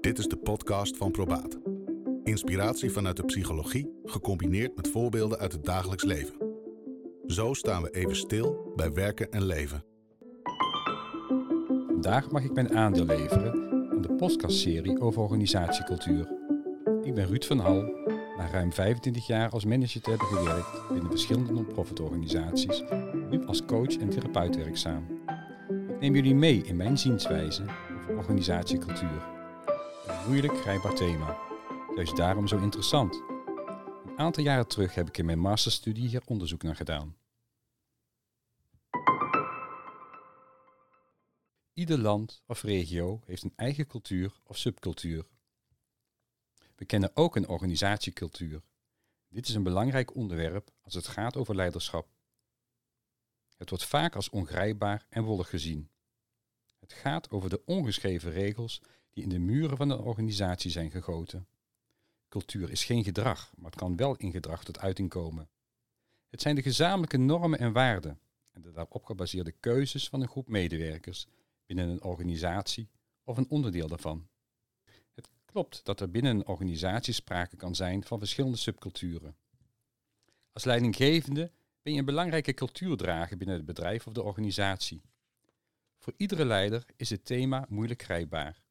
Dit is de podcast van Probaat. Inspiratie vanuit de psychologie, gecombineerd met voorbeelden uit het dagelijks leven. Zo staan we even stil bij werken en leven. Vandaag mag ik mijn aandeel leveren aan de podcastserie over organisatiecultuur. Ik ben Ruud van Hal, na ruim 25 jaar als manager te hebben gewerkt binnen verschillende non-profit organisaties, nu als coach en therapeut werkzaam. Ik neem jullie mee in mijn zienswijze organisatiecultuur. Een moeilijk grijpbaar thema, juist daarom zo interessant. Een aantal jaren terug heb ik in mijn masterstudie hier onderzoek naar gedaan. Ieder land of regio heeft een eigen cultuur of subcultuur. We kennen ook een organisatiecultuur. Dit is een belangrijk onderwerp als het gaat over leiderschap. Het wordt vaak als ongrijpbaar en wollig gezien. Het gaat over de ongeschreven regels die in de muren van een organisatie zijn gegoten. Cultuur is geen gedrag, maar het kan wel in gedrag tot uiting komen. Het zijn de gezamenlijke normen en waarden en de daarop gebaseerde keuzes van een groep medewerkers binnen een organisatie of een onderdeel daarvan. Het klopt dat er binnen een organisatie sprake kan zijn van verschillende subculturen. Als leidinggevende ben je een belangrijke cultuurdrager binnen het bedrijf of de organisatie. Voor iedere leider is het thema moeilijk grijpbaar.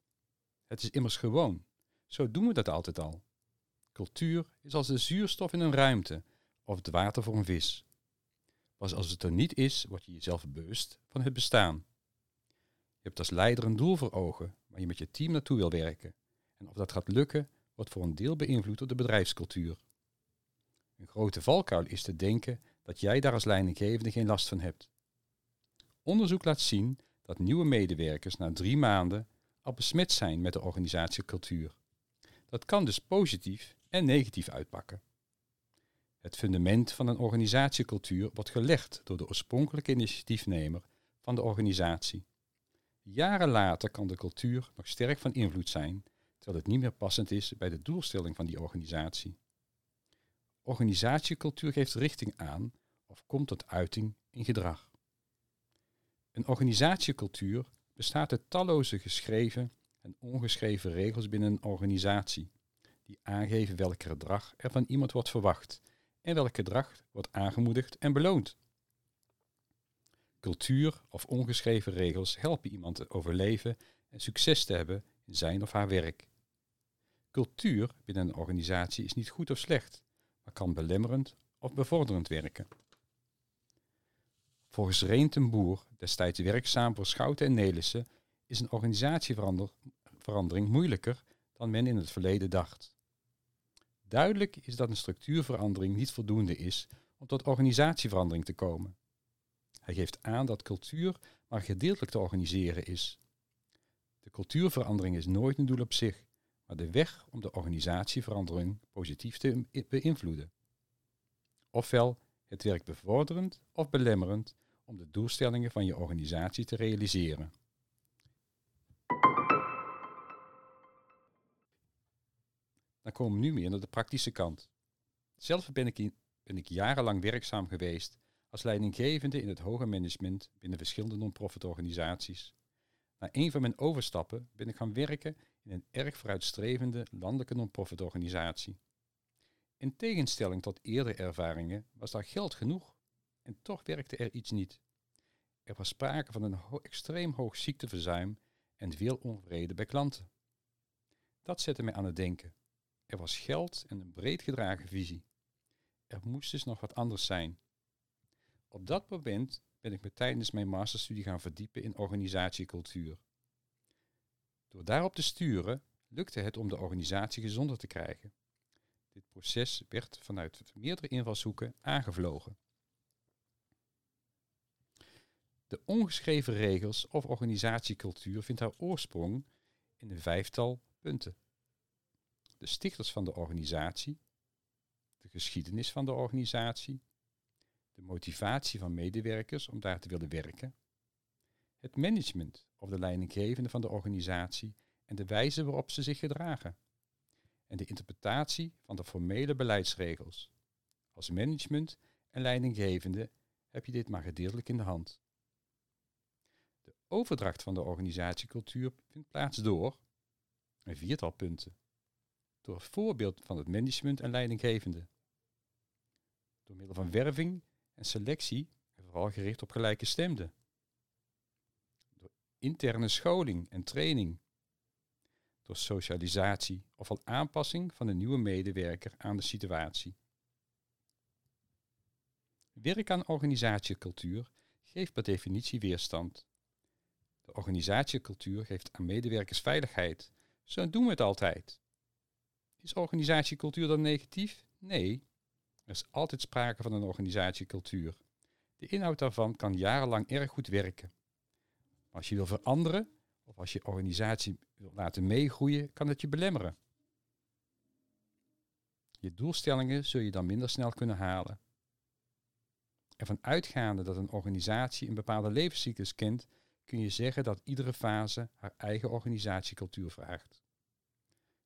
Het is immers gewoon. Zo doen we dat altijd al. Cultuur is als de zuurstof in een ruimte of het water voor een vis. Pas als het er niet is, word je jezelf bewust van het bestaan. Je hebt als leider een doel voor ogen waar je met je team naartoe wil werken. En of dat gaat lukken, wordt voor een deel beïnvloed door de bedrijfscultuur. Een grote valkuil is te denken dat jij daar als leidinggevende geen last van hebt. Onderzoek laat zien dat nieuwe medewerkers na drie maanden al besmet zijn met de organisatiecultuur. Dat kan dus positief en negatief uitpakken. Het fundament van een organisatiecultuur wordt gelegd door de oorspronkelijke initiatiefnemer van de organisatie. Jaren later kan de cultuur nog sterk van invloed zijn, terwijl het niet meer passend is bij de doelstelling van die organisatie. Organisatiecultuur geeft richting aan of komt tot uiting in gedrag. Een organisatiecultuur bestaat uit talloze geschreven en ongeschreven regels binnen een organisatie, die aangeven welk gedrag er van iemand wordt verwacht en welk gedrag wordt aangemoedigd en beloond. Cultuur of ongeschreven regels helpen iemand te overleven en succes te hebben in zijn of haar werk. Cultuur binnen een organisatie is niet goed of slecht, maar kan belemmerend of bevorderend werken. Volgens Reen ten Boer, destijds werkzaam voor Schouten en Nelissen, is een organisatieverandering moeilijker dan men in het verleden dacht. Duidelijk is dat een structuurverandering niet voldoende is om tot organisatieverandering te komen. Hij geeft aan dat cultuur maar gedeeltelijk te organiseren is. De cultuurverandering is nooit een doel op zich, maar de weg om de organisatieverandering positief te beïnvloeden. Ofwel, het werkt bevorderend of belemmerend om de doelstellingen van je organisatie te realiseren. Dan komen we nu meer naar de praktische kant. Zelf ben ik, ben ik jarenlang werkzaam geweest als leidinggevende in het hoger management binnen verschillende non-profit organisaties. Na een van mijn overstappen ben ik gaan werken in een erg vooruitstrevende landelijke non-profit organisatie. In tegenstelling tot eerdere ervaringen was daar geld genoeg en toch werkte er iets niet. Er was sprake van een extreem hoog ziekteverzuim en veel onvrede bij klanten. Dat zette mij aan het denken. Er was geld en een breed gedragen visie. Er moest dus nog wat anders zijn. Op dat moment ben ik me tijdens mijn masterstudie gaan verdiepen in organisatiecultuur. Door daarop te sturen lukte het om de organisatie gezonder te krijgen. Dit proces werd vanuit meerdere invalshoeken aangevlogen. De ongeschreven regels of organisatiecultuur vindt haar oorsprong in een vijftal punten. De stichters van de organisatie, de geschiedenis van de organisatie, de motivatie van medewerkers om daar te willen werken, het management of de leidinggevende van de organisatie en de wijze waarop ze zich gedragen, en de interpretatie van de formele beleidsregels. Als management en leidinggevende heb je dit maar gedeeltelijk in de hand. De overdracht van de organisatiecultuur vindt plaats door Een viertal punten. Door het voorbeeld van het management en leidinggevende. Door middel van werving en selectie, vooral gericht op gelijke stemden. Door interne scholing en training. Door socialisatie of al aanpassing van de nieuwe medewerker aan de situatie. Werk aan organisatiecultuur geeft per definitie weerstand. De organisatiecultuur geeft aan medewerkers veiligheid. Zo doen we het altijd. Is organisatiecultuur dan negatief? Nee. Er is altijd sprake van een organisatiecultuur. De inhoud daarvan kan jarenlang erg goed werken. Maar als je wil veranderen of als je organisatie wil laten meegroeien, kan het je belemmeren. Je doelstellingen zul je dan minder snel kunnen halen. Ervan uitgaande dat een organisatie een bepaalde levenscyclus kent, kun je zeggen dat iedere fase haar eigen organisatiecultuur vraagt.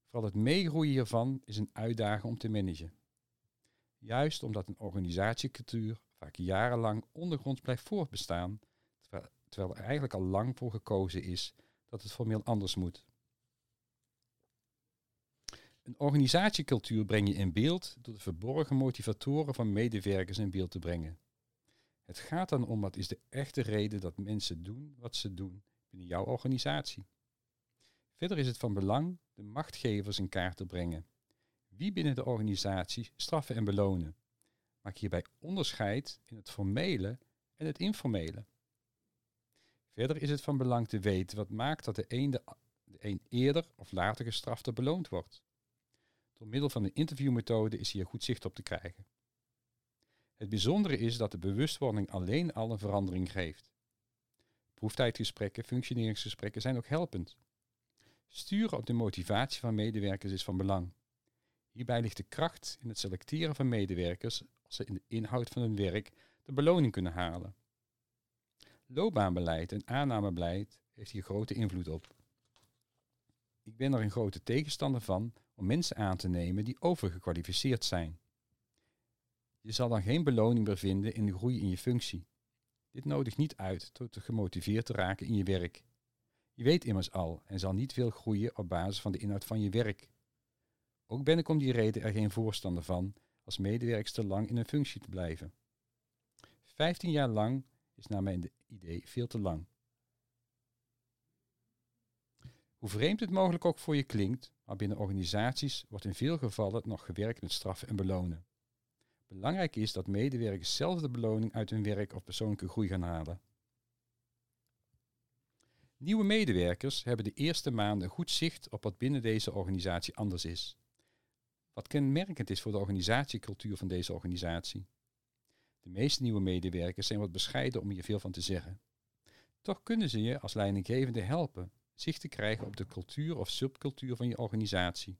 Vooral het meegroeien hiervan is een uitdaging om te managen. Juist omdat een organisatiecultuur vaak jarenlang ondergronds blijft voortbestaan, terwijl er eigenlijk al lang voor gekozen is dat het formeel anders moet. Een organisatiecultuur breng je in beeld door de verborgen motivatoren van medewerkers in beeld te brengen. Het gaat dan om wat is de echte reden dat mensen doen wat ze doen binnen jouw organisatie. Verder is het van belang de machtgevers in kaart te brengen. Wie binnen de organisatie straffen en belonen. Maak hierbij onderscheid in het formele en het informele. Verder is het van belang te weten wat maakt dat de een, de, de een eerder of later gestraft of beloond wordt. Door middel van de interviewmethode is hier goed zicht op te krijgen. Het bijzondere is dat de bewustwording alleen al een verandering geeft. Proeftijdgesprekken, functioneringsgesprekken zijn ook helpend. Sturen op de motivatie van medewerkers is van belang. Hierbij ligt de kracht in het selecteren van medewerkers als ze in de inhoud van hun werk de beloning kunnen halen. Loopbaanbeleid en aannamebeleid heeft hier grote invloed op. Ik ben er een grote tegenstander van om mensen aan te nemen die overgekwalificeerd zijn. Je zal dan geen beloning meer vinden in de groei in je functie. Dit nodigt niet uit tot gemotiveerd te raken in je werk. Je weet immers al en zal niet veel groeien op basis van de inhoud van je werk. Ook ben ik om die reden er geen voorstander van als medewerkster lang in een functie te blijven. 15 jaar lang is naar mijn idee veel te lang. Hoe vreemd het mogelijk ook voor je klinkt, maar binnen organisaties wordt in veel gevallen nog gewerkt met straffen en belonen. Belangrijk is dat medewerkers zelf de beloning uit hun werk of persoonlijke groei gaan halen. Nieuwe medewerkers hebben de eerste maanden goed zicht op wat binnen deze organisatie anders is. Wat kenmerkend is voor de organisatiecultuur van deze organisatie. De meeste nieuwe medewerkers zijn wat bescheiden om hier veel van te zeggen. Toch kunnen ze je als leidinggevende helpen zicht te krijgen op de cultuur of subcultuur van je organisatie.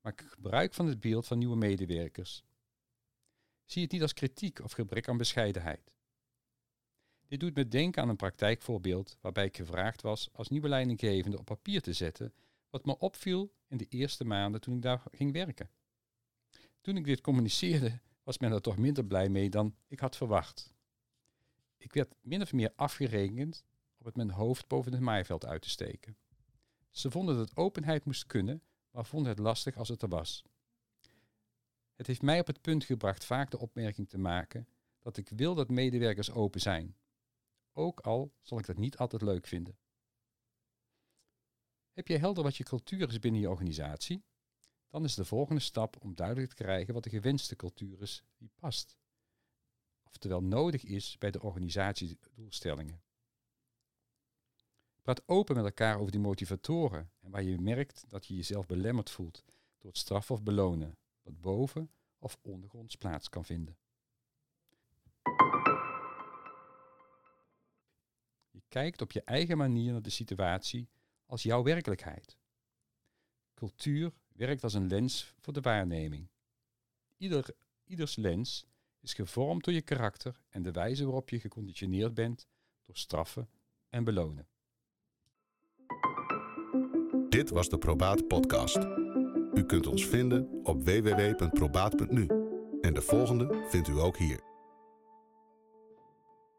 Maak gebruik van het beeld van nieuwe medewerkers. Zie het niet als kritiek of gebrek aan bescheidenheid. Dit doet me denken aan een praktijkvoorbeeld waarbij ik gevraagd was als nieuwe leidinggevende op papier te zetten wat me opviel in de eerste maanden toen ik daar ging werken. Toen ik dit communiceerde, was men er toch minder blij mee dan ik had verwacht. Ik werd min of meer afgerekend op het mijn hoofd boven het maaiveld uit te steken. Ze vonden dat openheid moest kunnen, maar vonden het lastig als het er was. Het heeft mij op het punt gebracht vaak de opmerking te maken dat ik wil dat medewerkers open zijn. Ook al zal ik dat niet altijd leuk vinden. Heb je helder wat je cultuur is binnen je organisatie? Dan is de volgende stap om duidelijk te krijgen wat de gewenste cultuur is die past. Oftewel nodig is bij de organisatiedoelstellingen. Praat open met elkaar over die motivatoren en waar je merkt dat je jezelf belemmerd voelt door het straffen of belonen wat boven of ondergronds plaats kan vinden. Je kijkt op je eigen manier naar de situatie als jouw werkelijkheid. Cultuur werkt als een lens voor de waarneming. Ieder, ieders lens is gevormd door je karakter en de wijze waarop je geconditioneerd bent door straffen en belonen. Dit was de Probaat Podcast. U kunt ons vinden op www.probaat.nu. En de volgende vindt u ook hier.